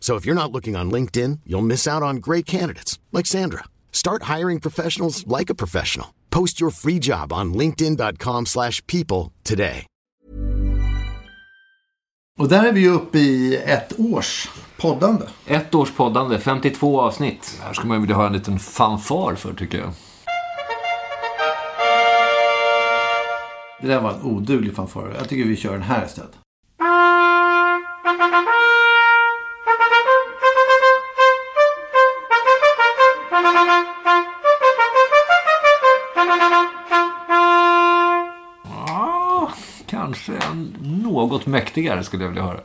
So if you're not looking on LinkedIn, you'll miss out on great candidates like Sandra. Start hiring professionals like a professional. Post your free job on linkedin.com/people today. Och där är vi uppe i ett års poddande. Ett års poddande, 52 avsnitt. Det här ska man ju vilja ha en liten fanfar för tycker jag. Det där var en oduglig fanfar. Jag tycker vi kör den här istället. Kanske en något mäktigare skulle jag vilja höra.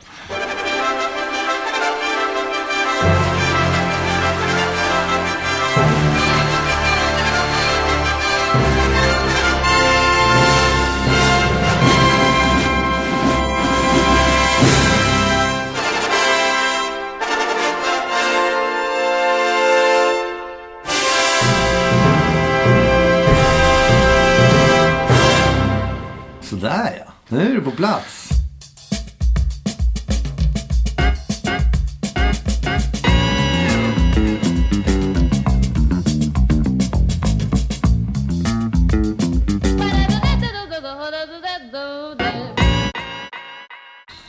Nu är du på plats.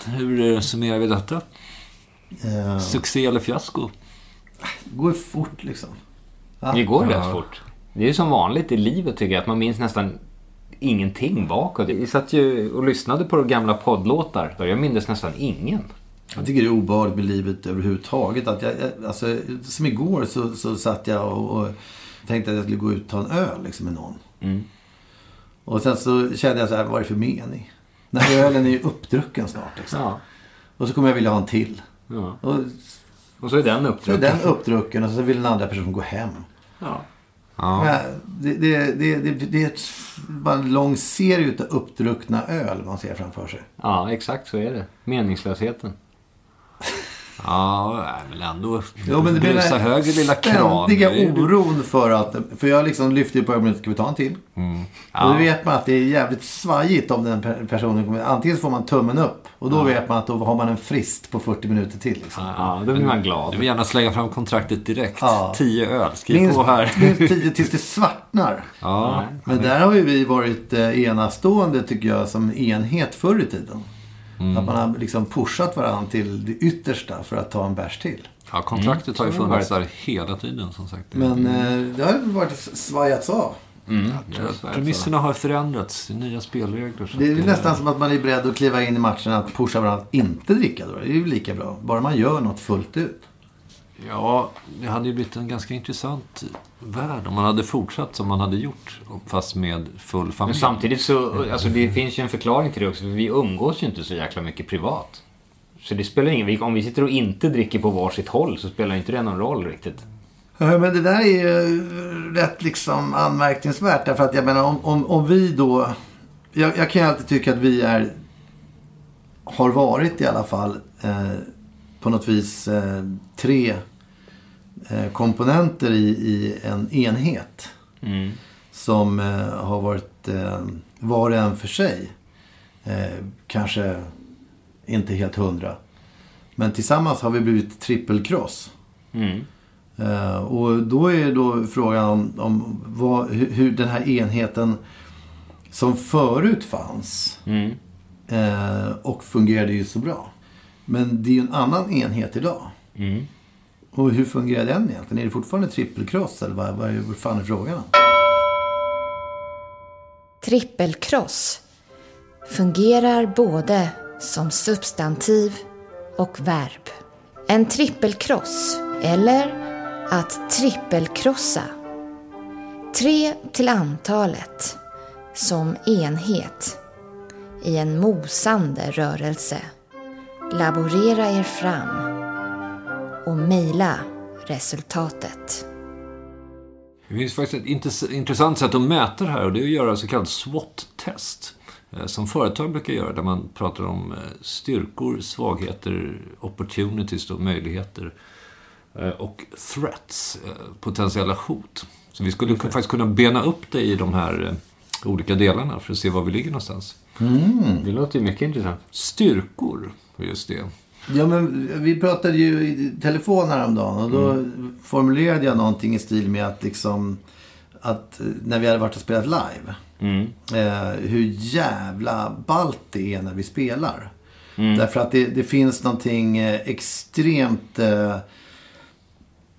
Hur eh, summerar vi detta? Uh, Succé eller fiasko? går fort liksom. Det går Ja. rätt fort. Det är ju som vanligt i livet tycker jag, att man minns nästan ingenting bakåt. Vi satt ju och lyssnade på gamla poddlåtar. Jag minns nästan ingen. Jag tycker det är obehagligt med livet överhuvudtaget. Att jag, jag, alltså, som igår så, så satt jag och, och tänkte att jag skulle gå ut och ta en öl liksom, med någon. Och sen så kände jag så här, vad är det för mening? Den här ölen är ju uppdrucken snart. Liksom. Ja. Och så kommer jag vilja ha en till. Ja. Och Och så är den så är uppdrucken. den uppdrucken och så vill den andra personen gå hem. Ja. Men Det, det, det, det, är bara en lång serie utav uppdruckna öl man ser framför sig. ja, exakt så är det. Meningslösheten. Ja, men ändå. Jo, men det blir höger lilla kran. ständiga Det är ju- oron för att... För jag liksom lyfte ju på ögonbrynet, ska vi ta en till? Och då vet man att det är jävligt svajigt om den per- personen kommer... Antingen får man tummen upp och då vet man att då har man en frist på 40 minuter till. Liksom. Ja, då blir man glad. Du vill gärna slänga fram kontraktet direkt. Ja. Tio öl, skriv Minst, på här. minst tio tills det svartnar. Ja, Men där har ju vi varit eh, enastående tycker jag som enhet förr i tiden. Mm. Att man har liksom pushat varandra till det yttersta för att ta en bärs till. ja kontraktet har ju det funnits där hela tiden som sagt. Men eh, det har ju varit svajats av. Premisserna har förändrats, det är nya spelregler. Så Det är väl nästan som att man är beredd att kliva in i matchen att pusha varandra att inte dricka då. Det är ju lika bra. Bara man gör något fullt ut. Ja, det hade ju blivit en ganska intressant värld om man hade fortsatt som man hade gjort. Fast med full Men familj. samtidigt så, alltså det finns ju en förklaring till det också. För vi umgås ju inte så jäkla mycket privat. Så det spelar ingen Om vi sitter och inte dricker på varsitt håll så spelar inte det någon roll riktigt. Men det där är ju rätt liksom anmärkningsvärt. Därför att jag menar om, om, om vi då... Jag, jag kan ju alltid tycka att vi är... Har varit i alla fall eh, på något vis eh, tre eh, komponenter i, i en enhet. Som eh, har varit eh, var och en för sig. Eh, kanske inte helt hundra. Men tillsammans har vi blivit trippelkross. Eh, och då är då frågan om, om vad, hur, hur den här enheten som förut fanns eh, och fungerade ju så bra. Men det är ju en annan enhet idag. Och hur fungerar den egentligen? Är det fortfarande trippelkross eller vad, vad, är, vad fan är frågan? Trippelkross. fungerar både som substantiv och verb. En trippelkross eller att trippelkrossa. Tre till antalet som enhet i en mosande rörelse. Laborera er fram och mejla resultatet. Det finns faktiskt ett intressant sätt att mäta det här och det är att göra så kallad SWOT-test. Eh, som företag brukar göra, där man pratar om eh, styrkor, svagheter, opportunities, då, möjligheter eh, och threats, potentiella hot. Så vi skulle okay. faktiskt kunna bena upp det i de här olika delarna för att se var vi ligger någonstans. Mm. Det låter ju mycket intressant. Styrkor, just det. Ja, men vi pratade ju i telefon häromdagen och då mm. formulerade jag någonting i stil med att liksom att när vi hade varit och spelat live. Mm. Eh, hur jävla ballt det är när vi spelar. Mm. Därför att det, det, finns någonting eh, extremt... Eh,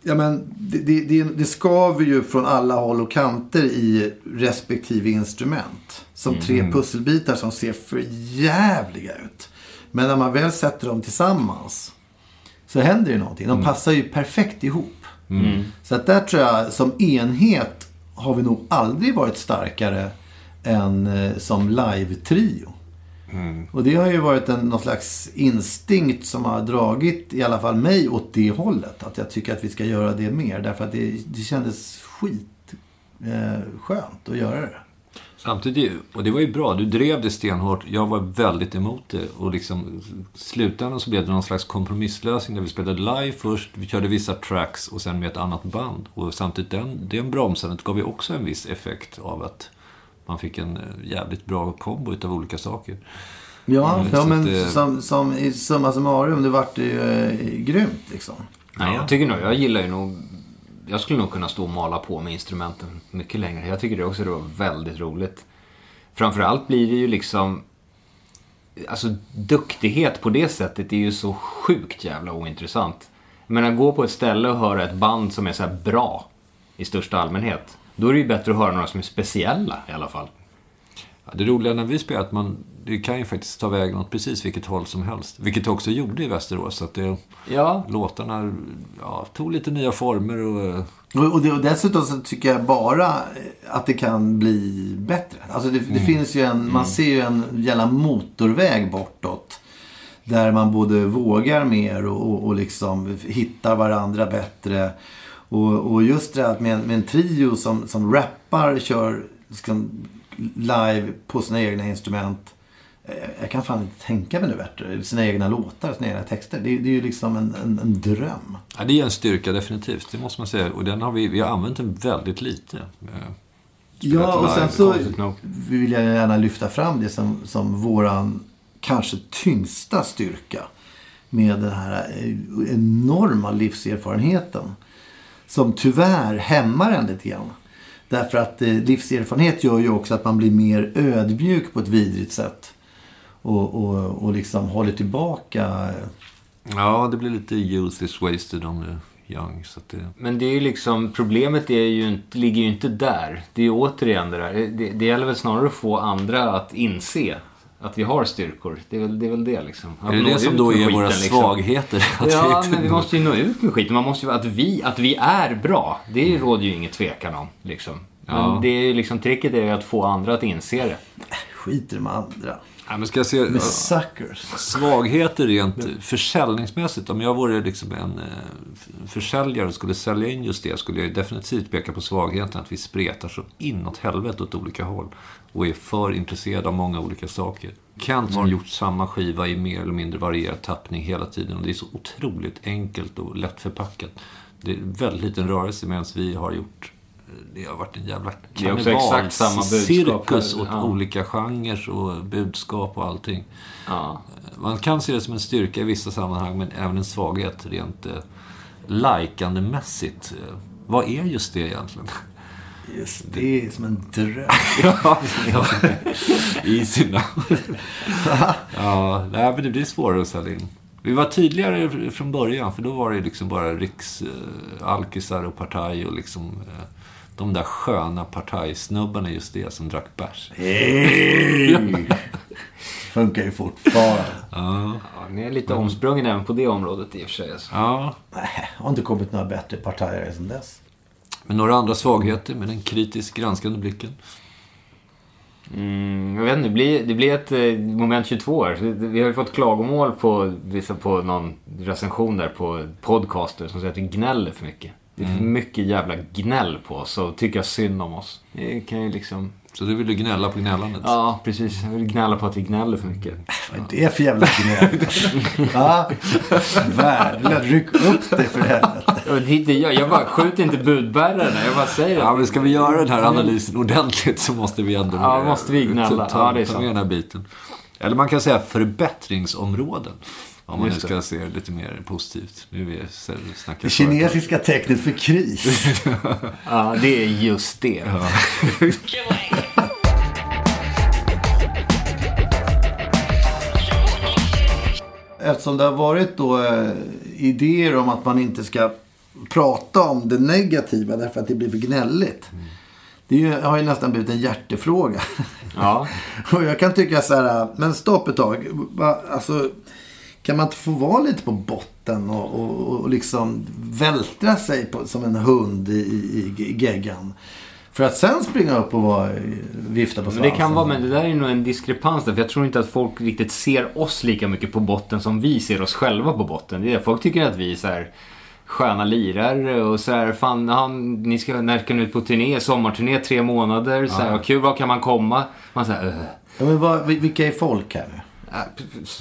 ja, men det, det, det skaver ju från alla håll och kanter i respektive instrument. Som mm. tre pusselbitar som ser för jävliga ut. Men när man väl sätter dem tillsammans så händer ju någonting. De mm. passar ju perfekt ihop. Mm. Så att där tror jag, som enhet har vi nog aldrig varit starkare än eh, som live-trio. Mm. Och det har ju varit en, någon slags instinkt som har dragit i alla fall mig åt det hållet. Att jag tycker att vi ska göra det mer. Därför att det, det kändes skit eh, skönt att göra det. Samtidigt, och det var ju bra, du drev det stenhårt. Jag var väldigt emot det. Och liksom, slutändan så blev det någon slags kompromisslösning där vi spelade live först, vi körde vissa tracks och sen med ett annat band. Och samtidigt, den, den bromsandet gav ju också en viss effekt av att man fick en eh, jävligt bra kombo utav olika saker. Ja, mm, ja men det... som, som i summa summarum, det vart ju eh, grymt liksom. Nej, jag tycker nog, jag gillar ju nog jag skulle nog kunna stå och mala på med instrumenten mycket längre. Jag tycker det också var väldigt roligt. Framförallt blir det ju liksom... Alltså duktighet på det sättet är ju så sjukt jävla ointressant. Men att gå på ett ställe och höra ett band som är så bra i största allmänhet. Då är det ju bättre att höra några som är speciella i alla fall. Ja, det roliga när vi spelar att man, det kan ju faktiskt ta vägen åt precis vilket håll som helst. Vilket det också gjorde i Västerås. Att det, ja. Låtarna ja, tog lite nya former och... Och, och, det, och dessutom så tycker jag bara att det kan bli bättre. Alltså det, det mm. finns ju en, man mm. ser ju en jävla motorväg bortåt. Där man både vågar mer och, och, och liksom hittar varandra bättre. Och, och just det att med, med en trio som, som rappar, kör liksom, live på sina egna instrument. Eh, jag kan fan inte tänka mig det bättre. Sina egna låtar, sina egna texter. Det, det är ju liksom en, en, en, dröm. Ja, det är en styrka definitivt. Det måste man säga. Och den har vi, vi har använt den väldigt lite. Eh, ja, och sen så vill jag gärna lyfta fram det som, som våran kanske tyngsta styrka. Med den här eh, enorma livserfarenheten. Som tyvärr hämmar en lite grann. Därför att eh, livserfarenhet gör ju också att man blir mer ödmjuk på ett vidrigt sätt. Och, och, och liksom håller tillbaka. Ja, det blir lite youth is wasted on the young. Så det... Men det är ju liksom, problemet är ju inte, ligger ju inte där. Det är ju återigen det där. Det, det gäller väl snarare att få andra att inse att vi har styrkor. Det är väl det, är väl det liksom. Att är det det som då är våra liksom. svagheter? ja, men vi måste ju nå ut med skiten. Man måste ju, att, vi, att vi är bra, det mm. råder ju ingen tvekan om. Liksom. Men ja. det är liksom, tricket är ju att få andra att inse det. Skit i de andra. Ja, men ska jag se, Med suckers. Svagheter rent försäljningsmässigt. Om jag vore liksom en eh, försäljare och skulle sälja in just det skulle jag definitivt peka på svagheten att vi spretar så inåt helvete åt olika håll. Och är för intresserade av många olika saker. Kent har gjort samma skiva i mer eller mindre varierad tappning hela tiden. Och det är så otroligt enkelt och lättförpackat. Det är väldigt liten rörelse medan vi har gjort det har varit en jävla karneval. Cirkus åt ja. olika genrer och budskap och allting. Ja. Man kan se det som en styrka i vissa sammanhang, men även en svaghet rent eh, lajkandemässigt. Vad är just det egentligen? Just det, är som en dröm. ja, ja. I sina... ja, nej, men det blir svårare att sälja in. Vi var tydligare från början, för då var det liksom bara riksalkisar och partaj och liksom... Eh, de där sköna partajsnubbarna just det som drack bärs. Hey! funkar ju fortfarande. Ja, ni är lite omsprungen även på det området i och för sig. Alltså. Ja, Nej, har inte kommit några bättre partajare sedan dess. Men några andra svagheter med den kritiskt granskande blicken. Mm, jag vet inte, det blir, det blir ett eh, moment 22 här. Vi har ju fått klagomål på, vissa på någon recension där på podcaster som säger att vi gnäller för mycket. Det är för mycket jävla gnäll på oss och tycker synd om oss. Det kan ju liksom... Så du vill du gnälla på gnällandet? Ja, precis. Jag vill gnälla på att vi gnäller för mycket. Vad är det för jävla gnäll? Va? Värdelöst. Ryck upp dig för helvete. Ja, det jag. Jag bara skjuter inte budbärarna. Jag bara säger Ja, att... men ska vi göra den här analysen ordentligt så måste vi ändå Ja, måste vi gnälla. ta, Ja, det är ta sant. med den här biten. Eller man kan säga förbättringsområden. Om man nu det. ska se det lite mer positivt. Nu vi snackar Det företag. kinesiska tecknet för kris. Ja, det är just det. Eftersom det har varit då eh, idéer om att man inte ska prata om det negativa därför att det blir för gnälligt. Det är ju, har ju nästan blivit en hjärtefråga. Ja. Och jag kan tycka så här, men stopp ett tag. Alltså, kan man inte få vara lite på botten och, och, och liksom vältra sig på, som en hund i, i, i geggan? För att sen springa upp och vara, vifta på Men svansen. det kan vara, men det där är nog en diskrepans där. För jag tror inte att folk riktigt ser oss lika mycket på botten som vi ser oss själva på botten. Det är det. Folk tycker att vi är så här sköna lirare och så här, fan, han, ni ska, när ska ni ut på turné? Sommarturné, tre månader. Så här, vad kul, var kan man komma? Man säger, uh. Ja, men vad, vilka är folk här nu?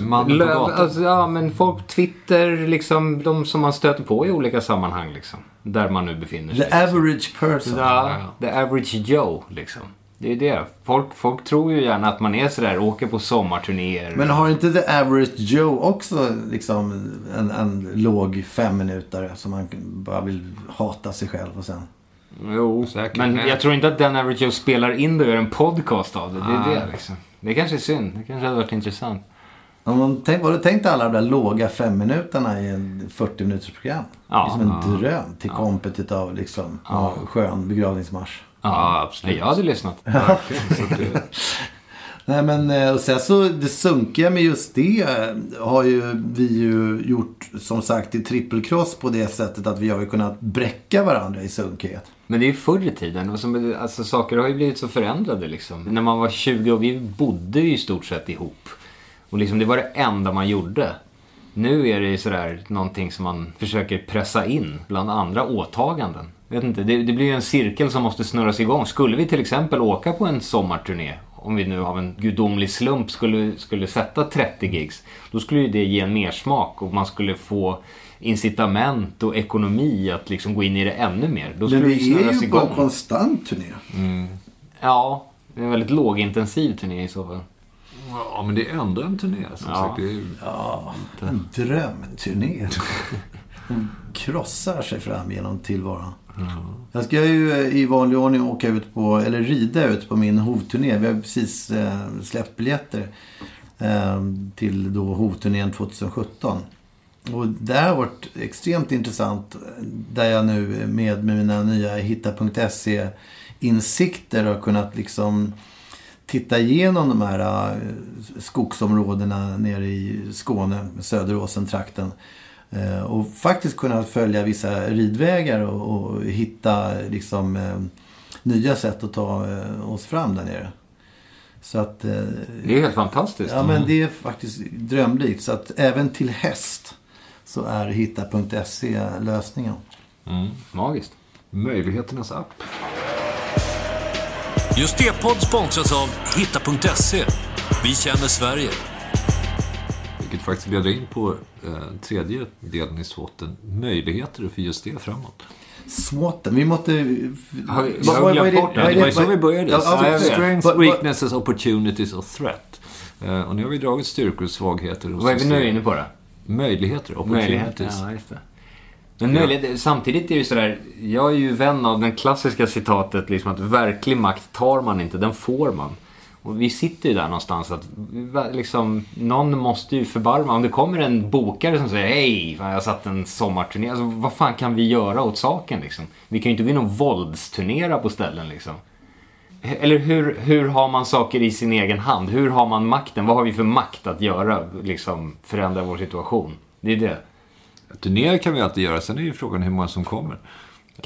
Mannen på Lö- gatan. Alltså, ja, men folk, Twitter, liksom de som man stöter på i olika sammanhang liksom. Där man nu befinner sig. The average person. Ja, the average Joe liksom. Det är det. Folk, folk tror ju gärna att man är sådär, åker på sommarturnéer. Men har inte the average Joe också liksom en, en låg femminutare som man bara vill hata sig själv och sen... Jo, Säkert. men jag tror inte att den average Joe spelar in det och gör en podcast av det. Det är Ah. det liksom. Det kanske är synd. Det kanske hade varit intressant. Om man tänk, var du tänkt alla de där låga femminuterna i en 40 minuters program? Ja. det är som en dröm till kompet utav liksom ja. skön begravningsmarsch. Ja, absolut. Jag hade lyssnat. Nej men eh, och sen så det sunkiga med just det eh, har ju vi ju gjort som sagt i trippelcross på det sättet att vi har ju kunnat bräcka varandra i sunkighet. Men det är ju förr i tiden. Och som, alltså, saker har ju blivit så förändrade liksom. När man var 20 och vi bodde ju i stort sett ihop. Och liksom, det var det enda man gjorde. Nu är det ju sådär någonting som man försöker pressa in bland andra åtaganden. Vet inte, det, det blir ju en cirkel som måste snurras igång. Skulle vi till exempel åka på en sommarturné, om vi nu av en gudomlig slump skulle, skulle sätta 30 gigs, då skulle ju det ge en mersmak och man skulle få incitament och ekonomi att liksom gå in i det ännu mer. Då Men det vi är ju på igång. en konstant turné. Ja, det är en väldigt lågintensiv turné i så fall. Ja, men det är ändå en turné. Som Ja. sagt, det är, En drömturné. De krossar sig fram genom tillvaron. Jag ska ju eh, i vanlig ordning åka ut på, eller rida ut på min hovturné. Vi har precis eh, släppt biljetter eh, till då hovturnén 2017. Och det har varit extremt intressant. Där jag nu med, mina nya hitta.se-insikter har kunnat liksom titta igenom de här eh, skogsområdena nere i Skåne, Söderåsen-trakten. Eh, Och faktiskt kunna följa vissa ridvägar och, och hitta liksom eh, nya sätt att ta eh, oss fram där nere. Så att... eh, Det är helt fantastiskt. Ja, men det är faktiskt drömlikt. Så att även till häst så är hitta.se lösningen. Magiskt. möjligheternas app. Just det-podd sponsras av Hitta.se. Vi känner Sverige. Vilket faktiskt leder in på eh, tredje delen i SWOTen. Möjligheter för just det framåt. Swatten, vi måste... Har vi- Vad- vad- vad är det. vad är Det var ju så vad- vi började. Ja. Strengths, Vad- vad- weaknesses, opportunities och threat. Eh, och nu har vi dragit styrkor och svagheter. Vad är vi nu inne på då? Möjligheter, Möjligheter. opportunities. Ja, just det. Men möjlighet, samtidigt är det ju sådär, jag är ju vän av den klassiska citatet liksom att verklig makt tar man inte, den får man. Och vi sitter ju där någonstans att liksom, någon måste ju förbarma. Om det kommer en bokare som säger hej, jag har satt en sommarturné. Alltså, vad fan kan vi göra åt saken liksom? Vi kan ju inte gå in och våldsturnera på ställen liksom. Eller hur, hur har man saker i sin egen hand? Hur har man makten? Vad har vi för makt att göra, liksom förändra vår situation? Det är det. Turnéer kan vi alltid göra, sen är ju frågan hur många som kommer.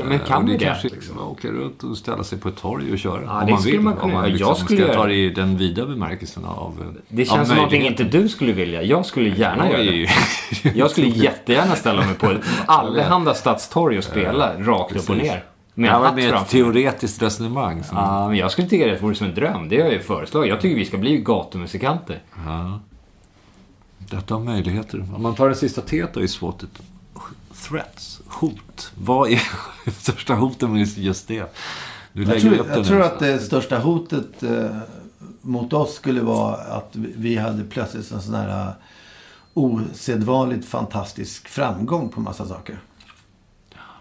Men kan Eh, och vi det? Kanske liksom, åka runt och ställa sig på ett torg och köra. Ja, om det man vill. man om man liksom Jag skulle ska ta det i den vida bemärkelsen av Det av känns som någonting inte du skulle vilja. Jag skulle gärna Jag göra det. Jag skulle jättegärna ställa mig på ett allehanda stadstorg och spela rakt upp och ner. Med Ja, men ett teoretiskt resonemang. Som, Ja, men jag skulle tycka det vore som en dröm. Det har jag ju föreslagit. Jag tycker vi ska bli gatumusikanter. Detta har möjligheter. Om man tar det sista T då i svåtet. Threats. Hot. Vad är det största hoten med just det? Du Jag tror, upp jag tror att det största hotet eh, mot oss skulle vara att vi- vi hade plötsligt en sån här eh, osedvanligt fantastisk framgång på massa saker.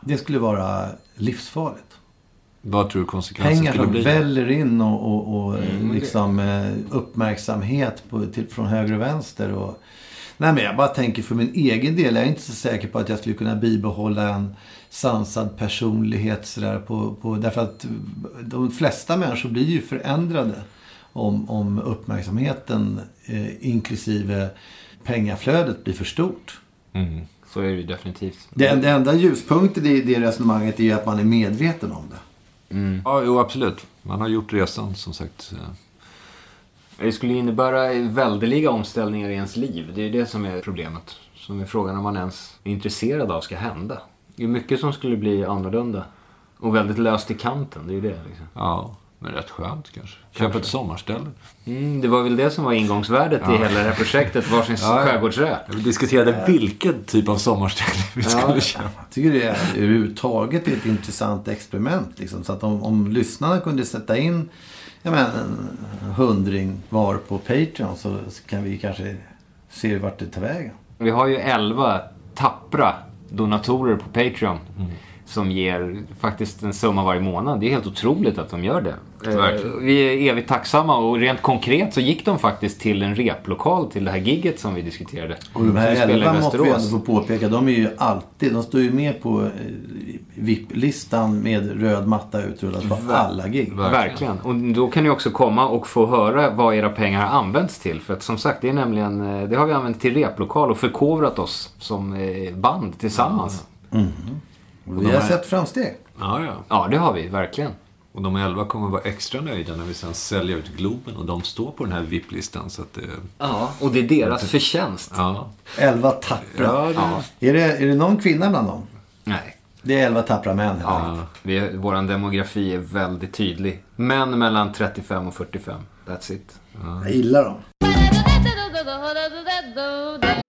Det skulle vara livsfarligt. Vad tror du konsekvensen Pengar skulle som bli? väller in och, och, och Mm, liksom eh, uppmärksamhet på, till, från höger och vänster. Och, nej men jag bara tänker för min egen del. Jag är inte så säker på att jag skulle kunna bibehålla en sansad personlighet. Sådär, på, på, därför att de flesta människor blir ju förändrade om, om uppmärksamheten eh, inklusive pengaflödet blir för stort. Mm. Så är det ju definitivt. Det, det enda ljuspunkten i det resonemanget är ju att man är medveten om det. Ja, jo, absolut. Man har gjort resan, som sagt. Det skulle innebära väldeliga omställningar i ens liv. Det är det som är problemet. Som är frågan om man ens är intresserad av ska hända. Det är mycket som skulle bli annorlunda. Och väldigt löst i kanten. Det är ju det. Liksom. Ja, men rätt skönt kanske. Köpa ett sommarställe. Mm, det var väl det som var ingångsvärdet i hela det här projektet. Varsin Ja, ja. skärgårdsö. Vi diskuterade vilken typ av sommarställe vi skulle köpa. Jag tycker det är överhuvudtaget ett intressant experiment. Liksom. Så att om, om lyssnarna kunde sätta in jag menar, en hundring var på Patreon så, så kan vi kanske se vart det tar vägen. Vi har ju 11 tappra donatorer på Patreon. Som ger faktiskt en summa varje månad. Det är helt otroligt att de gör det. Eh, Verkligen. Vi är evigt tacksamma och rent konkret så gick de faktiskt till en replokal till det här gigget som vi diskuterade. Och de här elva måste vi ändå få påpeka. De är ju alltid, de står ju med på eh, VIP-listan med röd matta utrullad på alla gig. Verkligen. Och då kan ni också komma och få höra vad era pengar har använts till. För att som sagt, det är nämligen, eh, det har vi använt till replokal och förkovrat oss som band tillsammans. Vi har sett framsteg. Ja, ja. Ja, det har vi verkligen. Och de elva kommer vara extra nöjda när vi sen säljer ut Globen och de står på den här VIP-listan. Så att det, Ja, och det är deras förtjänst. ja. Elva tappra. Ja, det- Är, det, är det någon kvinna bland dem? Nej. Det är elva tappra män. Ja, vi, våran demografi är väldigt tydlig. Män mellan 35 och 45. That's it. Jag gillar dem.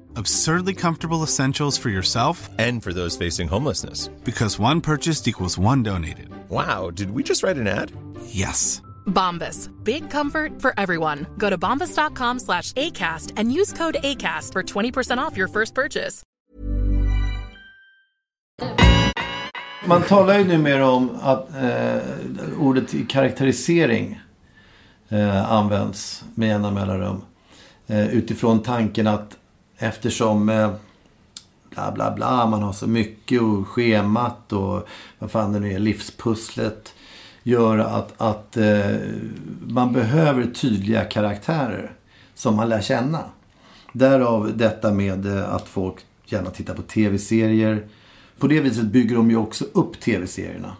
Absurdly comfortable essentials for yourself And for those facing homelessness. because one purchased equals one donated. Wow, did we just write an ad? Yes. Bombas. Big comfort for everyone. Go to bombas.com slash ACAST and use code ACAST for 20% off your first purchase. Man talar ju numera om att eh, ordet karaktärisering eh, används med jämna mellanrum. Eh, utifrån tanken att eftersom eh, bla bla bla. Man har så mycket och schemat och vad fan det nu är, livspusslet. Gör att, att eh, man behöver tydliga karaktärer som man lär känna. Därav detta med eh, att folk gärna tittar på tv-serier. På det viset bygger de ju också upp tv-serierna.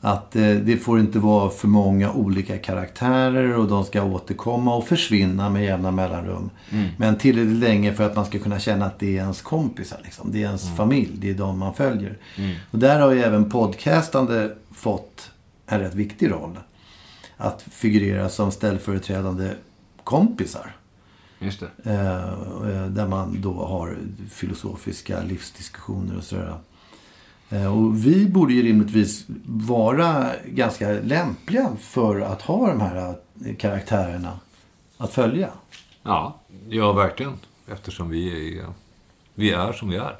Att eh, det får inte vara för många olika karaktärer och de ska återkomma och försvinna med jämna mellanrum. Mm. Men tillräckligt länge för att man ska kunna känna att det är ens kompisar. Liksom. Det är ens familj, det är de man följer. Mm. Och där har ju även podcastande fått en rätt viktig roll. Att figurera som ställföreträdande kompisar. Just det. Eh, där man då har filosofiska livsdiskussioner och sådär. Eh, och vi borde ju rimligtvis vara ganska lämpliga för att ha de här eh, karaktärerna att följa. Ja, ja verkligen. Eftersom vi är, vi är som vi är.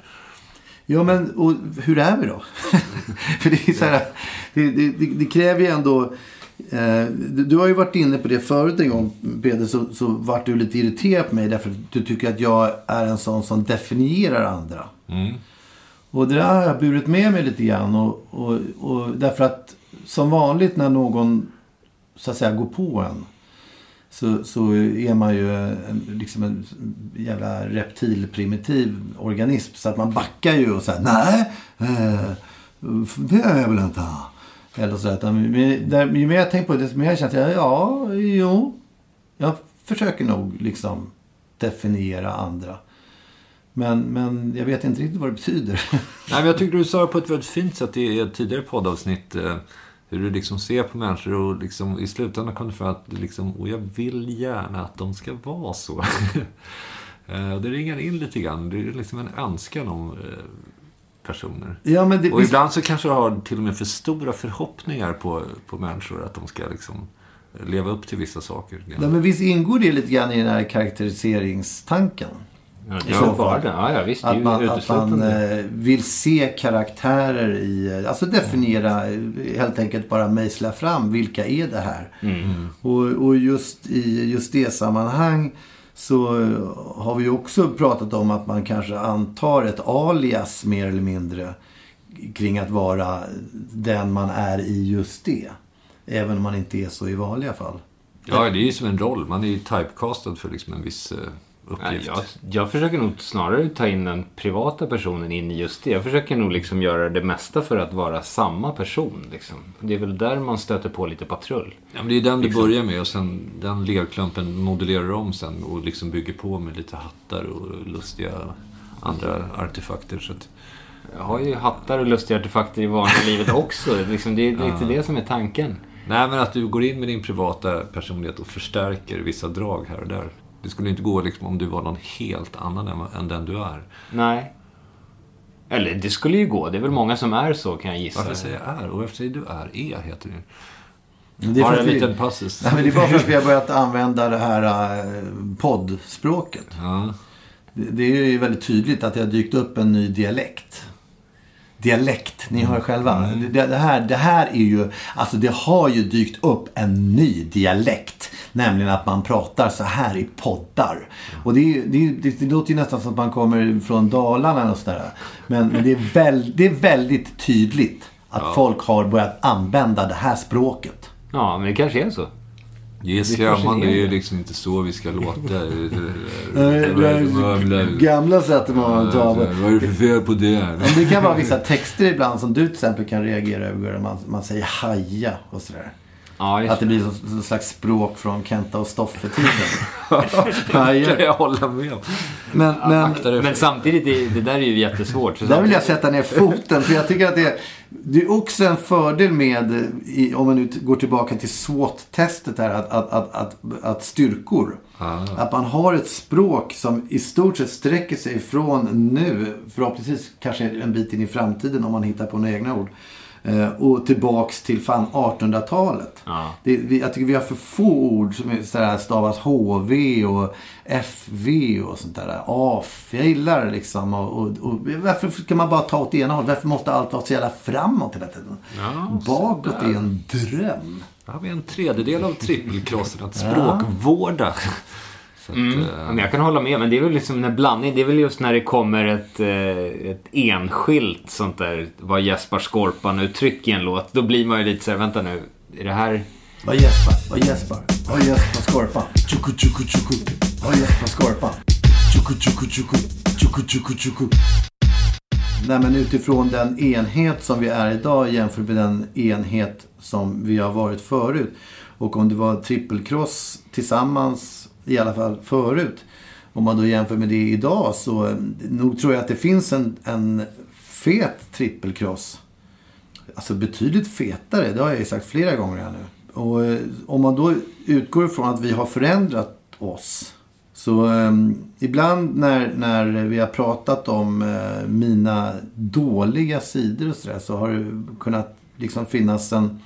Ja, men och hur är vi då? För det är så här, det, det, det, det kräver ju ändå... Eh, du, du har ju varit inne på det förut en gång, Peder, så, så vart du lite irriterad på mig därför att du tycker att jag är en sån som definierar andra. Mm. Och det där har jag burit med mig lite grann. Och, och, och därför att som vanligt när någon så att säga går på en. Så, så är man ju en, liksom en jävla reptilprimitiv organism. Så att man backar ju och säger nej, eh, det är jag väl inte. Eller så att, men, där, ju mer jag tänker på det, desto mer jag känner att ja, jo. Jag försöker nog liksom definiera andra. Men, men jag vet inte riktigt vad det betyder. Nej, men jag tycker du sa det på ett väldigt fint sätt i ett tidigare poddavsnitt. eh, Hur du liksom ser på människor och liksom i slutändan kom du fram att liksom, och jag vill gärna att de ska vara så. Eh, det ringar in lite grann. Det är liksom en önskan om eh, personer. Ja, men det, Och ibland så kanske du har till och med för stora förhoppningar på, på människor. Att de ska liksom leva upp till vissa saker. Ja, men visst ingår det lite grann i den här karaktäriseringstanken? Ja, I det så är bara fall. Ja, ja, visst. Att man, att man eh, vill se karaktärer i... Alltså definiera, eh, helt enkelt bara mejsla fram. Vilka är det här? Mm. Och, och just i just det sammanhang så eh, har vi ju också pratat om att man kanske antar ett alias mer eller mindre kring att vara den man är i just det. Även om man inte är så i vanliga fall. Ja, det är ju som en roll. Man är ju typecastad för liksom en viss eh, uppgift. jag, jag försöker nog snarare ta in den privata personen in i just det. Jag försöker nog liksom göra det mesta för att vara samma person. Liksom. Det är väl där man stöter på lite patrull. Ja, men det är den du Liksom. börjar med och sen den lerklumpen modellerar du om sen och liksom bygger på med lite hattar och lustiga andra artefakter. Så att, Jag har ju hattar och lustiga artefakter i vanliga livet också. Liksom, det är lite Ja. det som är tanken. nej, men att du går in med din privata personlighet och förstärker vissa drag här och där. Det skulle inte gå liksom om du var någon helt annan än, än den du är. Nej. Eller det skulle ju gå. Det är väl många som är så kan jag gissa. Varför säger jag är? Och varför säger du är? E heter det. Det är, Har en vi, liten passus. nej, men det är bara för att vi har börjat använda det här eh, poddspråket. Ja. Det, det är ju väldigt tydligt att det har dykt upp en ny dialekt. Dialekt, ni hör själva. Det, det, här, det här är ju, alltså det har ju dykt upp en ny dialekt. Nämligen att man pratar så här i poddar. Och det, är, det, är, det, det låter ju nästan som att man kommer från Dalarna och sådär. Men, men det, är väl, det är väldigt tydligt att Ja. folk har börjat använda det här språket. Ja, men det kanske är så. Ge kanske skrämmande, är det är ju det. liksom inte så vi ska låta. Gamla sättet man tar. Vad är det för fel på det? Men det kan vara vissa texter ibland som du till exempel kan reagera över. Man, man säger haja och sådär. Ja, Att det blir som som slags språk från Kenta och Stoffe-tiden. kan Haja. jag hålla med om. Men, men dig Men samtidigt, det, det där är ju jättesvårt. Där vill jag samtidigt- sätta ner foten. För jag tycker att det är, det är också en fördel med, i, om man nu går tillbaka till SWOT-testet här, att, att, att, att, att styrkor. Ah. Att man har ett språk som i stort sett sträcker sig från nu, förhoppningsvis kanske en bit in i framtiden om man hittar på några egna ord. Eh, Och tillbaks till fan 1800-talet. Ja. Det, vi, jag tycker vi har för få ord som är sådär stavas HV och FV och sånt där. AF. Jag gillar det liksom. Och, och, och, varför ska man bara ta åt ena hållet? Varför måste allt vara så jävla framåt hela tiden? Ja, Bakåt är en dröm. Då har vi en tredjedel av trippelkrossen att språkvårda. Så att, Mm. eh, Ja, men jag kan hålla med, men det är väl liksom när blandning, det är väl just när det kommer ett, eh, ett enskilt sånt där, vad Jesper Skorpan-uttryck i en låt. Då blir man ju lite så här, vänta nu, är det här... Vad gäspar? Vad gäspar? Vad gäspar skorpan? Tjuku tjuku tjuku. Vad gäspar skorpan? Tjuku tjuku tjuku. Tjuku tjuku tjuku. Nej men utifrån den enhet som vi är idag jämfört med den enhet som vi har varit förut. Och om det var trippelcross tillsammans, i alla fall förut. Om man då jämför med det idag så eh, nog tror jag att det finns en, en fet trippelkross. Alltså betydligt fetare, det har jag ju sagt flera gånger här nu. Och eh, om man då utgår ifrån att vi har förändrat oss. Så um, ibland när, när vi har pratat om uh, mina dåliga sidor och sådär så har det kunnat liksom finnas en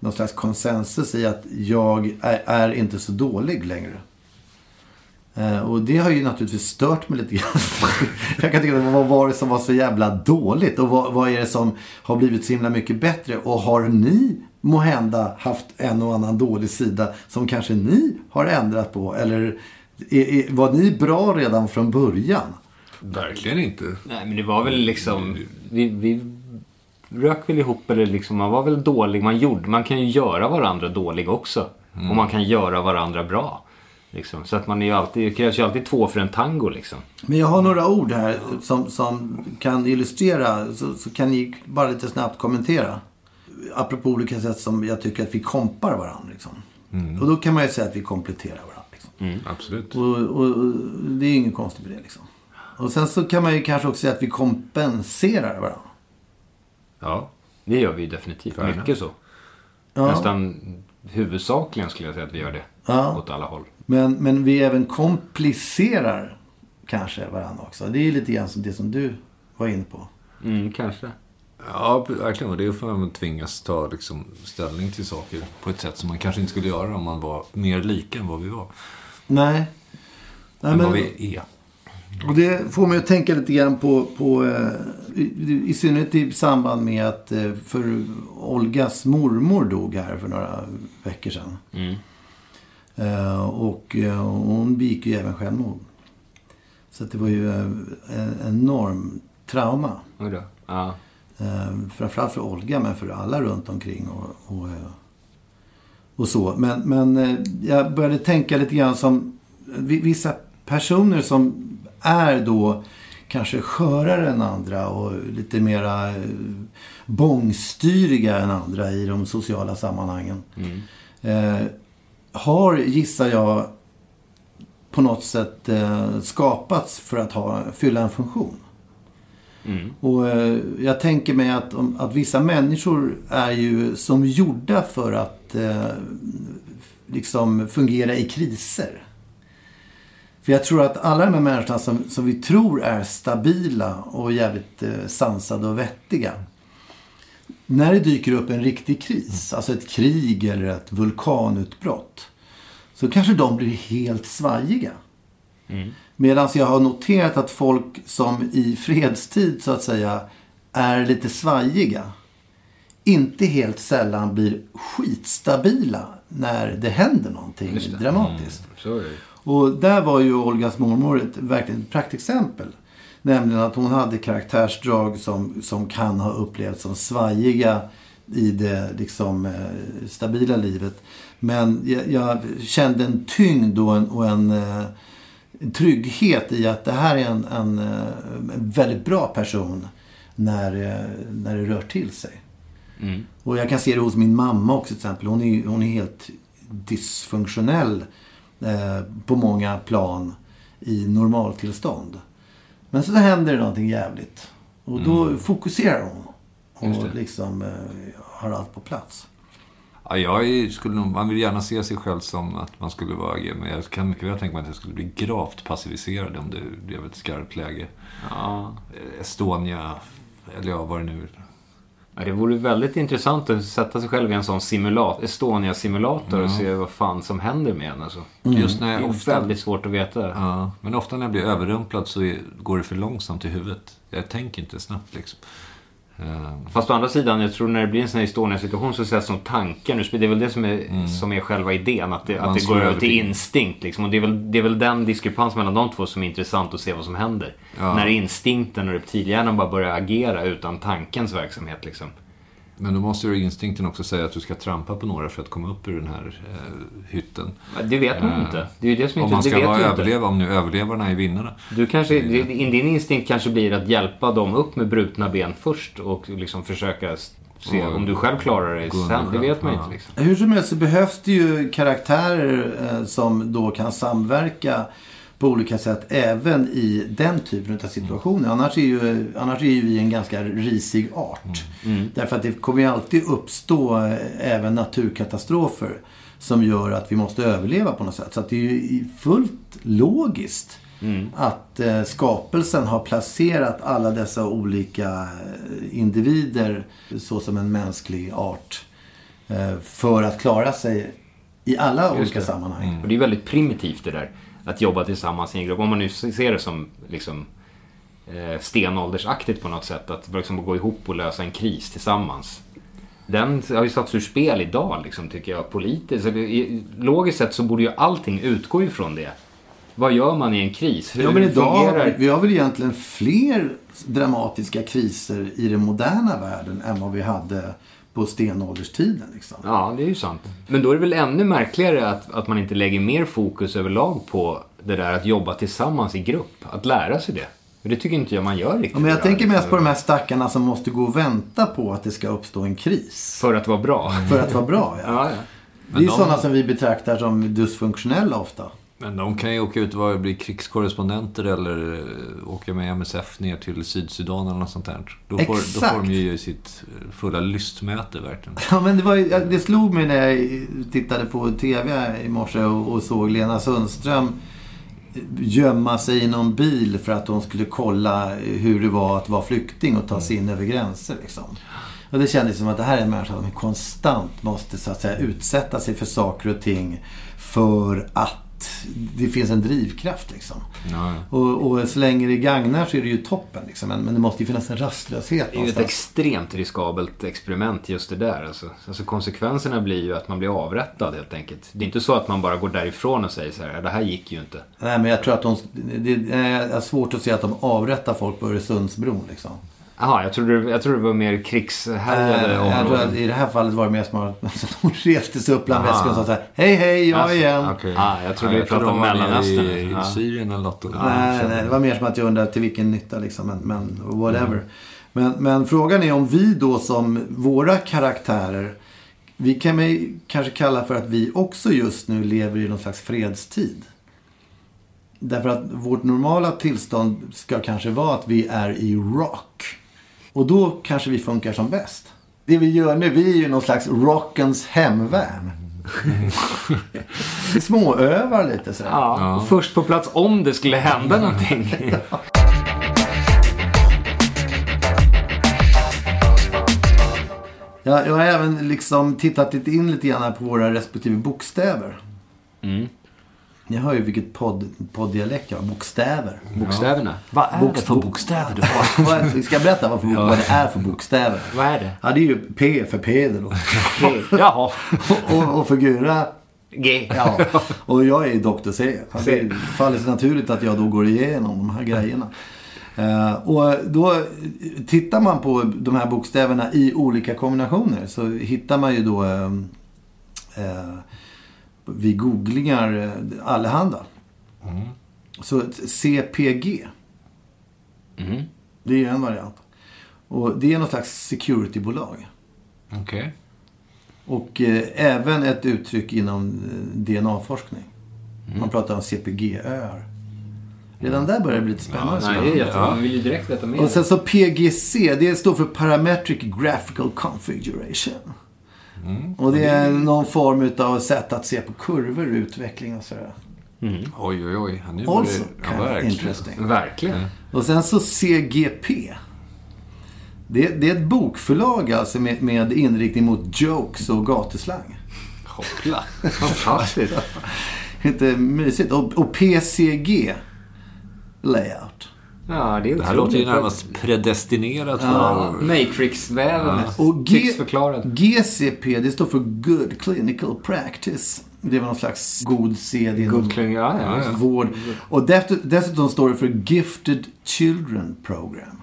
någon slags konsensus i att jag är, är inte så dålig längre. Eh, och det har ju naturligtvis stört mig lite grann. jag kan tycka, vad var det som var så jävla dåligt? Och vad, vad är det som har blivit så himla mycket bättre? Och har ni måhända haft en och annan dålig sida som kanske ni har ändrat på? Eller är, är, var ni bra redan från början? Verkligen inte. Nej, men det var väl liksom... Vi, vi rök väl ihop, eller liksom, man var väl dålig. Man, gjorde, man kan ju göra varandra dålig också. Och man kan göra varandra bra. Liksom. Så att man är ju alltid, det krävs ju alltid två för en tango liksom. Men jag har några ord här som, som kan illustrera. Så, så kan ni bara lite snabbt kommentera. Apropå olika sätt som jag tycker att vi kompar varandra. Liksom. Och då kan man ju säga att vi kompletterar varandra. Liksom. Absolut. Och, och, och det är inget konstigt med det. Liksom. Och sen så kan man ju kanske också säga att vi kompenserar varandra. Ja. Det gör vi ju definitivt. Mycket så. Ja. Nästan huvudsakligen skulle jag säga att vi gör det. Ja. Åt alla håll. Men, men vi även komplicerar kanske varandra också. Det är lite grann som det som du var inne på. Mm, kanske. Ja, verkligen. Och det är för att man tvingas ta liksom, ställning till saker på ett sätt som man kanske inte skulle göra om man var mer lika än vad vi var. Nej. Nej än men, vad vi är. och det får mig att tänka lite grann på, på eh, i, i synnerhet i samband med att eh, för Olgas mormor dog här för några veckor sedan. Mm. Eh, och eh, hon begick ju även självmord. Så det var ju eh, en enorm trauma. Ja. Framförallt för Olga, men för alla runt omkring. Och, och, och så. Men, men jag började tänka lite grann som vi- vissa personer som är då kanske skörare än andra och lite mera bångstyriga än andra i de sociala sammanhangen. Mm. Eh, har, gissar jag, på något sätt eh, skapats för att ha, fylla en funktion. Mm. Och eh, jag tänker mig att, om, att vissa människor är ju som gjorda för att eh, liksom fungera i kriser. För jag tror att alla de här människorna som, som vi tror är stabila och jävligt eh, sansade och vettiga. När det dyker upp en riktig kris, alltså ett krig eller ett vulkanutbrott. Så kanske de blir helt svajiga. Medan jag har noterat att folk som i fredstid så att säga är lite svajiga. Inte helt sällan blir skitstabila när det händer någonting det. dramatiskt. Mm. Och där var ju Olgas mormor ett verkligen ett praktexempel. Nämligen att hon hade karaktärsdrag som, som kan ha upplevts som svajiga i det liksom, eh, stabila livet. Men jag, jag kände en tyngd och en, och en, eh, trygghet i att det här är en, en, eh, en väldigt bra person när, eh, när det rör till sig. Mm. Och jag kan se det hos min mamma också till exempel. Hon är, hon är helt dysfunktionell eh, på många plan i normaltillstånd. Men så händer det någonting jävligt. Och då fokuserar hon. Mm. Och liksom eh, har allt på plats. Ja, jag är- skulle nog, man vill gärna se sig själv som att man skulle vara AG, men jag kan mycket väl tänka mig att jag skulle bli gravt passiviserad om det blev ett skarpt läge. Ja. Estonia, eller ja, vad det nu Ja, det vore väldigt intressant att sätta sig själv i en sån simulat, Estonia-simulator och Ja. se vad fan som händer med en. Alltså. Just när det jag är ofta- väldigt svårt att veta. Ja, men ofta när jag blir överrumplad så går det för långsamt i huvudet. Jag tänker inte snabbt liksom. Eh, Fast å andra sidan, jag tror när det blir en sån här Estonia-situation så sätts nog tankar ur Det är väl det som är, som är själva idén. Att det, Mm. Man att det går över till- instinkt. Liksom. Och det är, väl, det är väl den diskrepans mellan de två som är intressant att se vad som händer. Ja. När instinkten och reptilhjärnan bara börjar agera utan tankens verksamhet. Liksom. Men då måste ju instinkten också säga att du ska trampa på några för att komma upp ur den här eh, hytten. Det vet man Eh, inte. Det är ju det som är Om man ska Det vet vara inte. överleva, om nu överlevarna är vinnarna. Du kanske, din din instinkt kanske blir att hjälpa dem upp med brutna ben först och liksom försöka se Och om du själv klarar dig sen. Det vet man Ja. inte. Liksom. Hur som helst så behövs det ju karaktärer eh, som då kan samverka på olika sätt även i den typen av situationer. Annars är ju, annars är ju vi en ganska risig art. Därför att det kommer ju alltid uppstå eh, även naturkatastrofer som gör att vi måste överleva på något sätt. Så att det är ju fullt logiskt att eh, skapelsen har placerat alla dessa olika eh, individer så som en mänsklig art eh, för att klara sig i alla Just olika det. sammanhang. Och det är väldigt primitivt det där. Att jobba tillsammans i en grupp. Om man nu ser det som liksom, eh, stenåldersaktigt på något sätt. Att liksom gå ihop och lösa en kris tillsammans. Den har ju satts ur spel idag, liksom, tycker jag, politiskt. Logiskt sett så borde ju allting utgå ifrån det. Vad gör man i en kris? Hur Ja, men idag, fungerar... vi har väl egentligen fler dramatiska kriser i den moderna världen än vad vi hade på stenålderstiden. Liksom. Ja, det är ju sant. Men då är det väl ännu märkligare att, att man inte lägger mer fokus överlag på det där att jobba tillsammans i grupp. Att lära sig det. För det tycker inte jag man gör riktigt. Ja, men jag idag, tänker mest liksom. på de här stackarna som måste gå och vänta på att det ska uppstå en kris. För att vara bra. För att vara bra, ja. Ja, ja. Det är de- sådana som vi betraktar som dysfunktionella ofta. Men de kan ju åka ut och bli krigskorrespondenter eller eh, åka med MSF ner till Sydsudan eller något sånt där. Då får, då Exakt. får de ju sitt eh, fulla lystmäte verkligen. Ja, men det, var, det slog mig när jag tittade på TV i morse och, och såg Lena Sundström gömma sig i någon bil för att hon skulle kolla hur det var att vara flykting och ta sig in över gränser. Liksom. Och det kändes som att det här är en människa som konstant måste så att säga, utsätta sig för saker och ting för att det finns en drivkraft. Liksom. Ja. Och, och så länge det gagnar så är det ju toppen. Liksom. Men, men det måste ju finnas en rastlöshet Det är ju ett extremt riskabelt experiment just det där. Alltså. Alltså konsekvenserna blir ju att man blir avrättad helt enkelt. Det är inte så att man bara går därifrån och säger så här, det här gick ju inte. Nej, men jag tror att de... Det är svårt att se att de avrättar folk på Öresundsbron liksom. Jaha, jag trodde, jag trodde det var mer krigshärjade jag tror områden. att I det här fallet var det mer som att de reste sig upp bland väskan och sa så här, Hej, hej, jag Alltså, igen. Okej. Ah, jag trodde vi pratade om Mellanöstern. I, Ja. i Syrien eller något. Nej, nej, det var mer som att jag undrade till vilken nytta liksom. Men, men whatever. Men, men frågan är om vi då som våra karaktärer. Vi kan väl kanske kalla för att vi också just nu lever i någon slags fredstid. Därför att vårt normala tillstånd ska kanske vara att vi är i rock. Och då kanske vi funkar som bäst. Det vi gör nu, vi är ju någon slags rockens hemvärn. Vi småövar lite sådär. Ja, och först på plats om det skulle hända någonting. Jag, jag har även liksom tittat lite in lite grann här på våra respektive bokstäver. Mm. Ni hör ju vilket podd, podddialekt jag har. Bokstäver. Bokstäverna. Vad är Boks- det för bokstäver du har? Vad- Ska jag berätta vad, för, vad det är för bokstäver? Vad är det? Ja, det är ju P för Peder då. Jaha. och, och för Gura. G. Ja. Och jag är ju Dr. C. Ja, Det faller sig naturligt att jag då går igenom de här grejerna. Eh, och då tittar man på de här bokstäverna i olika kombinationer så hittar man ju då eh, eh, vid googlingar eh, allehanda. Så ett CPG. Mm. Det är ju en variant. Och det är något slags securitybolag. Okej. Och eh, även ett uttryck inom eh, DNA-forskning. Man pratar om CPG-öar. Redan där börjar det bli lite spännande. Nej, det är jättebra. Man vill ju direkt veta mer. Och sen så PGC, det står för Parametric Graphical Configuration. Och det är någon form av sätt att se på kurvor, utveckling och sådär. Oj, oj, oj. Han är Also ja, verkligen. interesting. Verkligen. Och sen så CGP. Det, det är ett bokförlag alltså med, med inriktning mot jokes och gatuslang. Hoppla. Fantastiskt. Inte mysigt. Och, och PCG Layout. Ja, det är Det här låter ju närmast predestinerat Ja, för... Matrix-väven. Och G-. GCP, det står för Good Clinical Practice. Det var någon slags god sed inom ja, ja, ja. vård. Och dessutom står det för Gifted Children Program.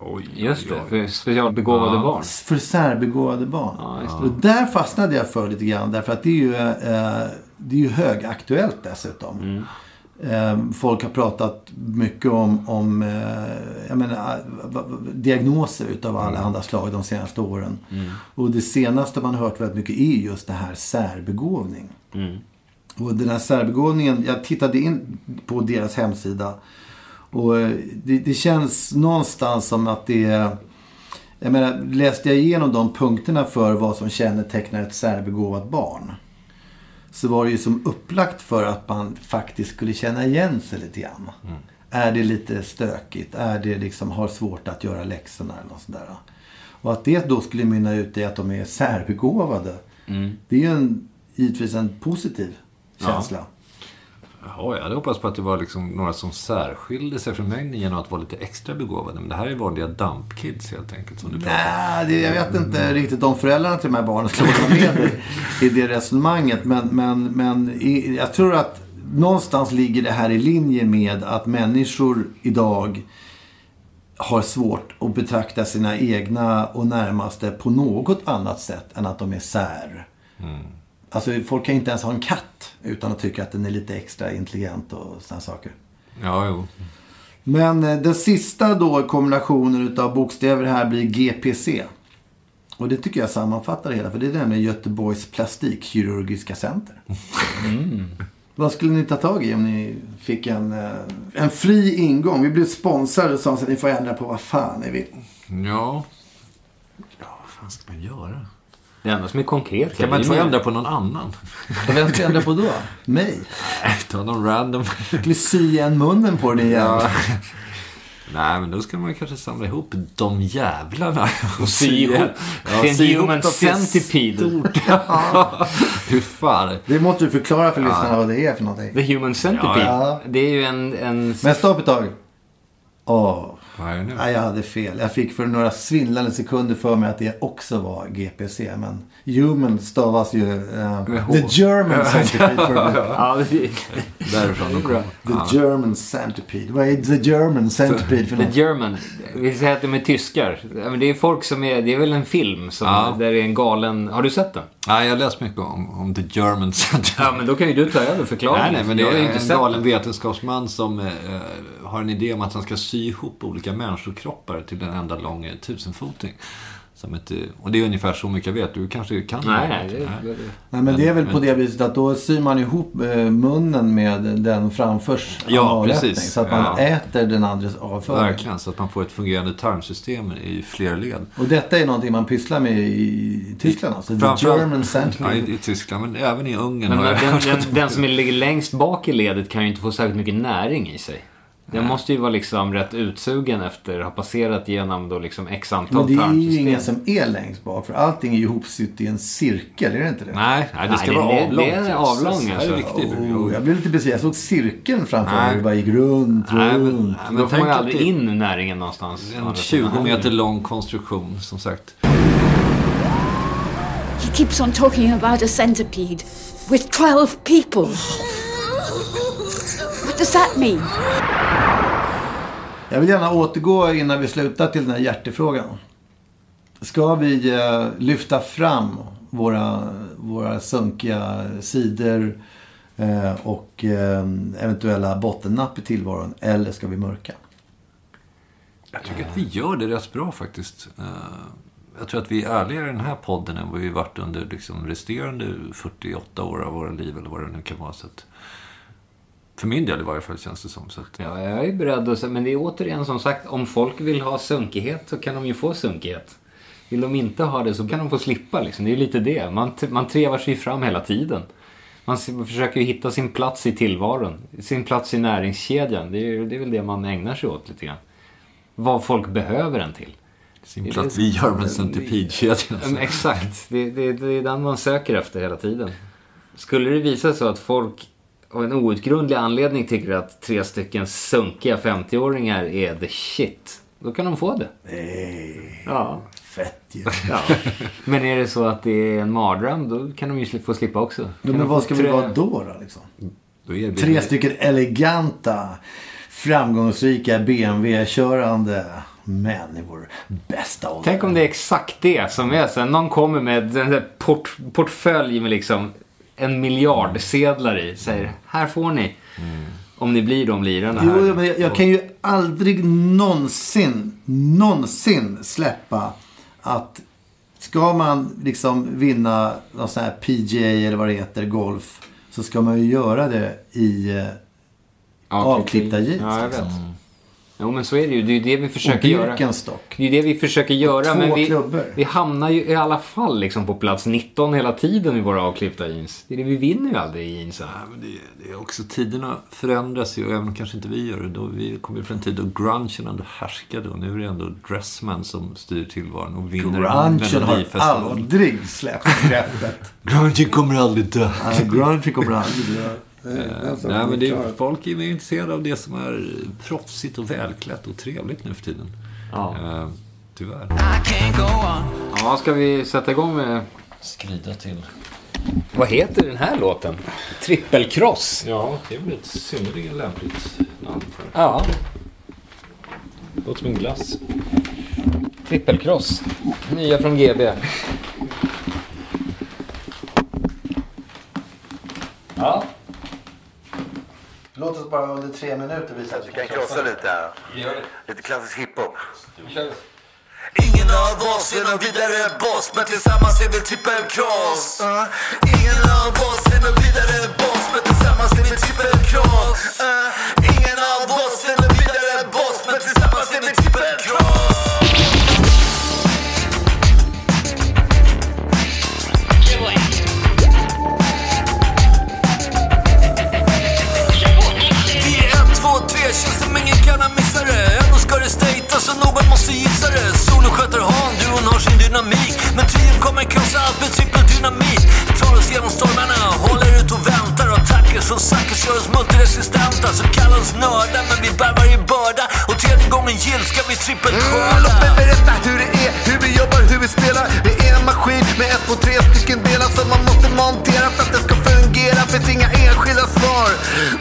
Oj, Just det, för specialbegåvade Ja. barn. För särbegåvade barn. Ja, Och där fastnade jag för lite grann. Därför att det är ju, eh, det är ju högaktuellt dessutom. Mm. Eh, folk har pratat mycket om, om eh, jag menar, diagnoser utav alla Mm. andra slag de senaste åren. Och det senaste man har hört väldigt mycket är just det här särbegåvning. Mm. Och den här särbegåvningen, jag tittade in på deras hemsida. Och eh, det, det känns någonstans som att det är... Jag menar, läste jag igenom de punkterna för vad som kännetecknar ett särbegåvat barn. Så var det ju som upplagt för att man faktiskt skulle känna igen sig lite grann. Är det lite stökigt? Är det liksom, har svårt att göra läxorna eller något sånt där. Och att det då skulle mynna ut i att de är särbegåvade. Det är ju en, givetvis en positiv känsla. Jaha, jag hade hoppats på att det var liksom några som särskilde sig från mängden genom att vara lite extra begåvade. Men det här är vanliga dampkids helt enkelt som du. Nej, det, jag vet inte riktigt om föräldrarna till de här barnen ska vara med dig i det resonemanget. Men, men, men i, jag tror att någonstans ligger det här i linje med att människor idag har svårt att betrakta sina egna och närmaste på något annat sätt än att de är sär. Alltså folk kan inte ens ha en katt utan att tycka att den är lite extra intelligent och sådana saker. Ja, jo. Men eh, den sista då kombinationen utav bokstäver här blir GPC. Och det tycker jag sammanfattar det hela. För det är nämligen Göteborgs plastikkirurgiska center. Vad skulle ni ta tag i om ni fick en, eh, en fri ingång? Vi blev sponsrade och sa att ni får ändra på vad fan ni vill. Ja. Ja, vad fan ska man göra? Det enda som är konkret. Kan man inte få ändra på någon annan? Vem ska ändra på då? Mig? Ta någon random... Skulle sy igen munnen på dig igen. Ja. Nej, men då ska man kanske samla ihop de jävlarna. Och sy ihop. Ja, en sy ihop human centipede. stort. Hur fan? Det måste du förklara för lyssnarna vad det är för någonting. The human centipede. Ja. Det är ju en... en... Men stopp ett tag. Åh. Vad Nej, jag hade fel. Jag fick för några svindlande sekunder för mig att det också var GPC. Men human stavas ju eh, the German centipede. Ja, Därifrån de the German centipede. Vad är the German centipede för The något? German. Vi säger att de är tyskar. Det är folk som är... Det är väl en film som, Ja. där det är en galen... Har du sett den? Nej, jag har läst mycket om, om The German Center. Ja, men då kan ju du ta över förklaringen. Nej, nej, men det är inte en galen vetenskapsman som eh, har en idé om att han ska sy ihop olika människokroppar till en enda lång eh, tusenfoting. Som ett, och det är ungefär så mycket jag vet. Du kanske kan Nej, det? nej. Det, det, Nej, men det är väl på det viset att då syr man ihop eh, munnen med den framförs Ja, precis. Så att man Ja. äter den andres avföring. Verkligen, så att man får ett fungerande tarmsystem i fler led. Och detta är någonting man pysslar med i Tyskland alltså. The Framförallt- German Ja, centipede. i, i Tyskland, men även i Ungern men jag den, den, den som ligger längst bak i ledet kan ju inte få särskilt mycket näring i sig. Den måste ju vara liksom rätt utsugen efter att ha passerat genom då liksom x antal Men det är ju ingen som är längst bak. För allting är ju ihopsytt i en cirkel, är det inte det? Nej, nej, det ska Nej, vara det- avlångt. det är ja. avlång, alltså. är viktigt. Oh, jag blev lite besviken. Jag såg cirkeln framför Nej. mig. Det bara gick runt, Nej, men- runt. nej, Men då får man ju aldrig det- in näringen någonstans. En 20 meter lång konstruktion, som sagt. He keeps on talking about a centipede with 12 people. What does that mean? Jag vill gärna återgå innan vi slutar till den här hjärtefrågan. Ska vi eh, lyfta fram våra, våra sunkiga sidor eh, och eh, eventuella bottennapp i tillvaron? Eller ska vi mörka? Jag tycker att vi gör det rätt bra faktiskt. Jag tror att vi är ärligare i den här podden än vad vi varit under liksom resterande 48 år av våra liv eller vad det nu kan vara. Så att, för min del i varje fall känns det som. Så att, Ja, jag är beredd att säga, men det är återigen som sagt, om folk vill ha sunkighet så kan de ju få sunkighet. Vill de inte ha det så kan de få slippa liksom. Det är ju lite det. Man, man trevar sig fram hela tiden. Man försöker ju hitta sin plats i tillvaron. Sin plats i näringskedjan. Det är, det är väl det man ägnar sig åt lite grann. Vad folk behöver en till. sin plats i German Centipede-kedjan. Ja, men Exakt. Det, det, det är den man söker efter hela tiden. Skulle det visa sig att folk av en outgrundlig anledning tycker att tre stycken sunkiga 50-åringar är the shit. Då kan de få det. Nej. Ja. Fett ju. Ja. Men är det så att det är en mardröm, då kan de ju få slippa också. Men de vad ska vi trä- vara då då liksom? Då är det- Tre stycken eleganta, framgångsrika BMW-körande män i vår bästa ålder. Tänk om det är exakt det som är sen. Någon kommer med den där port, portfölj med liksom en miljard sedlar i. Säger, här får ni. Om ni blir de lirarna här. Jo, men jag, jag kan ju aldrig någonsin, någonsin släppa att ska man liksom vinna någon sån här PGA eller vad det heter, golf, så ska man ju göra det i eh, avklippta jeans. Ja, jag liksom. Jo, men så är det ju. Det är ju det vi försöker göra. Birkenstock. Det är ju det vi försöker göra. två Men vi, klubbor. vi hamnar ju i alla fall liksom på plats 19 hela tiden i våra avklippta jeans. Det är det, vi vinner ju aldrig i jeansen. Ja, men det, det är också tiderna förändras ju, och även om kanske inte vi gör det. Då vi kommer ju från en tid då grungen ändå härskade och nu är det ändå Dressman som styr tillvaron och vinner Grungen har aldrig släppt greppet. Grungen kommer aldrig dö. Nej, grungen kommer aldrig dö. Eh, Nej, men det är, folk är intresserade av det som är proffsigt och välklätt och trevligt nu för tiden. Ja. Eh, tyvärr. Ja, ska vi sätta igång med... Skrida till. Vad heter den här låten? Trippelkross. Ja, det är väl ett synnerligen lämpligt namn för. Ja, Låter som en glass. trippelkross. Nya från GB. Ja. Låt oss bara under tre minuter visa att vi kan krossa lite här. Lite klassisk hiphop. Ingen av oss är någon vidare boss Men tillsammans är vi trippelkross uh. Ingen av oss är någon vidare boss Men tillsammans är vi trippelkross uh. Ingen av oss är det statas så någon måste sköter han, duon har sin dynamik Men trion kommer krossa allt med trippeldynamit Tar oss genom stormarna, håller ut och väntar Attacker som Suckers gör oss multiresistenta Så kallar oss nördar men vi bär varje börda Och tredje gången gill ska vi trippelskörda mm, Låt mig berätta hur det är, hur vi jobbar, hur vi spelar. Vi är en maskin med ett, två, tre stycken delar som man måste montera för att det ska fungera. Finns inga enskilda svar.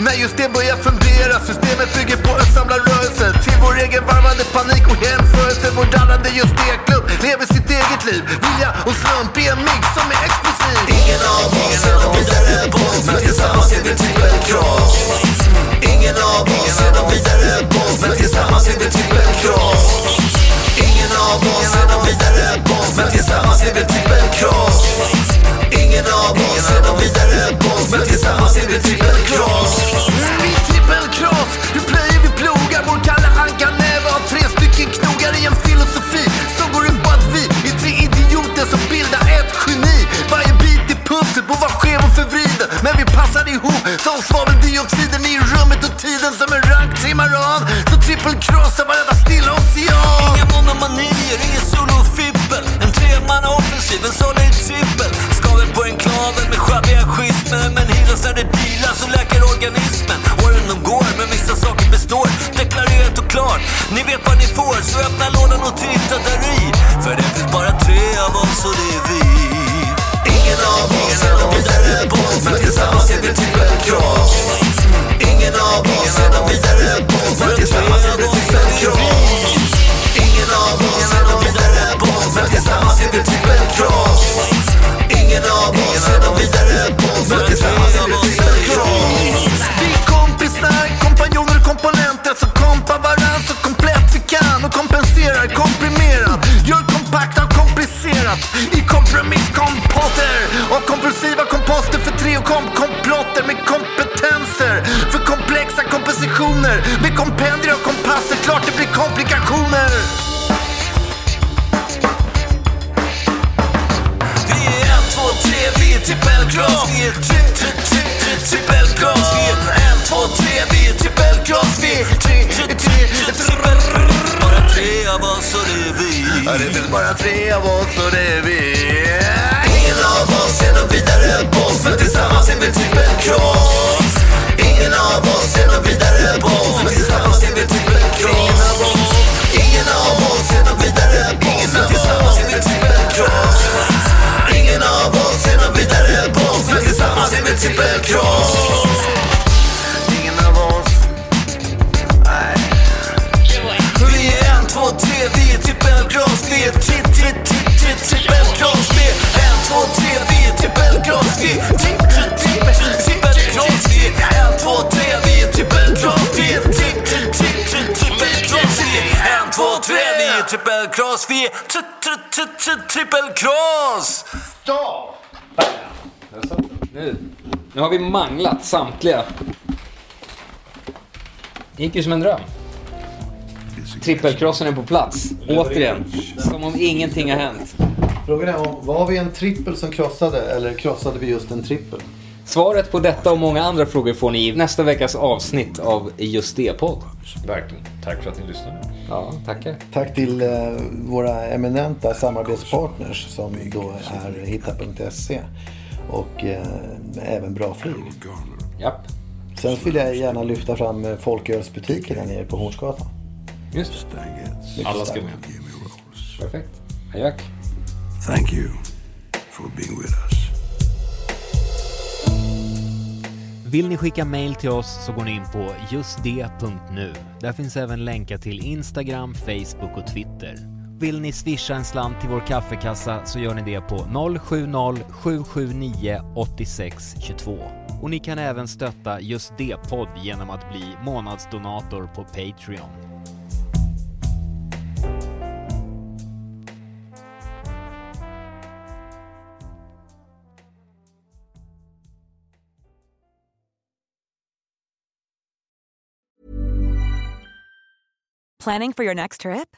När just det börjar fundera. Systemet bygger på en samlad rörelse. Till vår egen varvade panik och hänförelse. Vår darrande just D-klubb lever sitt eget liv. Vilja och slump i en mix som är explosiv. Ingen av oss är någon vidare boss Men tillsammans är vi trippelkross Ingen av oss är någon vidare boss Men tillsammans är vi trippelkross Ingen av oss är någon vidare boss Men tillsammans är vi trippelkross Ingen av oss är någon vidare vi är trippelkross Vi är tri, tri, tri, tri, trippelkross Vi är en, två, tre, vi är trippelkross Vi är tri, tri, tri, tri, trippelkross Bara tre av oss och det är vi Ja, det finns bara tre av oss och det är vi. Ingen av oss är någon vidare boss Men tillsammans är vi trippelkross Ingen av oss är någon vidare boss Men tillsammans är vi trippelkross Ingen av oss är någon vidare boss Men tillsammans är vi trippelkross Ingen av oss är trippelkross Ingen av oss Nej vi är en, två, tre, vi är trippelkross Vi är tri- tri- tri- tri- trippelkross Vi är en, två, tre, vi är trippelkross Vi är tri- tri- tri- tri- trippelkross Vi är en, två, tre, vi är trippelkross Vi är tri- tri- tri- tri- trippelkross Vi är en, två, tre, vi är trippelkross Vi är tri- tri- tri- tri- trippelkross Stopp! Nu, nu har vi manglat samtliga. Det gick ju som en dröm. Trippelkrossen är på plats. Återigen. Som om ingenting har hänt. Frågan är om, var vi en trippel som krossade eller krossade vi just en trippel? Svaret på detta och många andra frågor får ni i nästa veckas avsnitt av Just det-podd. Verkligen. Tack för att ni lyssnade. Ja, tackar. Tack till eh, våra eminenta samarbetspartners som då är hitta.se och eh, även Bra Flyg. Japp. Sen vill jag gärna lyfta fram eh, folkölsbutiken här nere på Hornsgatan. Just det. Alla ska med. Perfekt. Ajak. Thank you for being with us. Vill ni skicka mail till oss så går ni in på justd.nu. Där finns även länkar till Instagram, Facebook och Twitter. Vill ni swisha en slant till vår kaffekassa så gör ni det på 070-779 8622. Och ni kan även stötta Just det-podd genom att bli månadsdonator på Patreon. Planning for your next trip?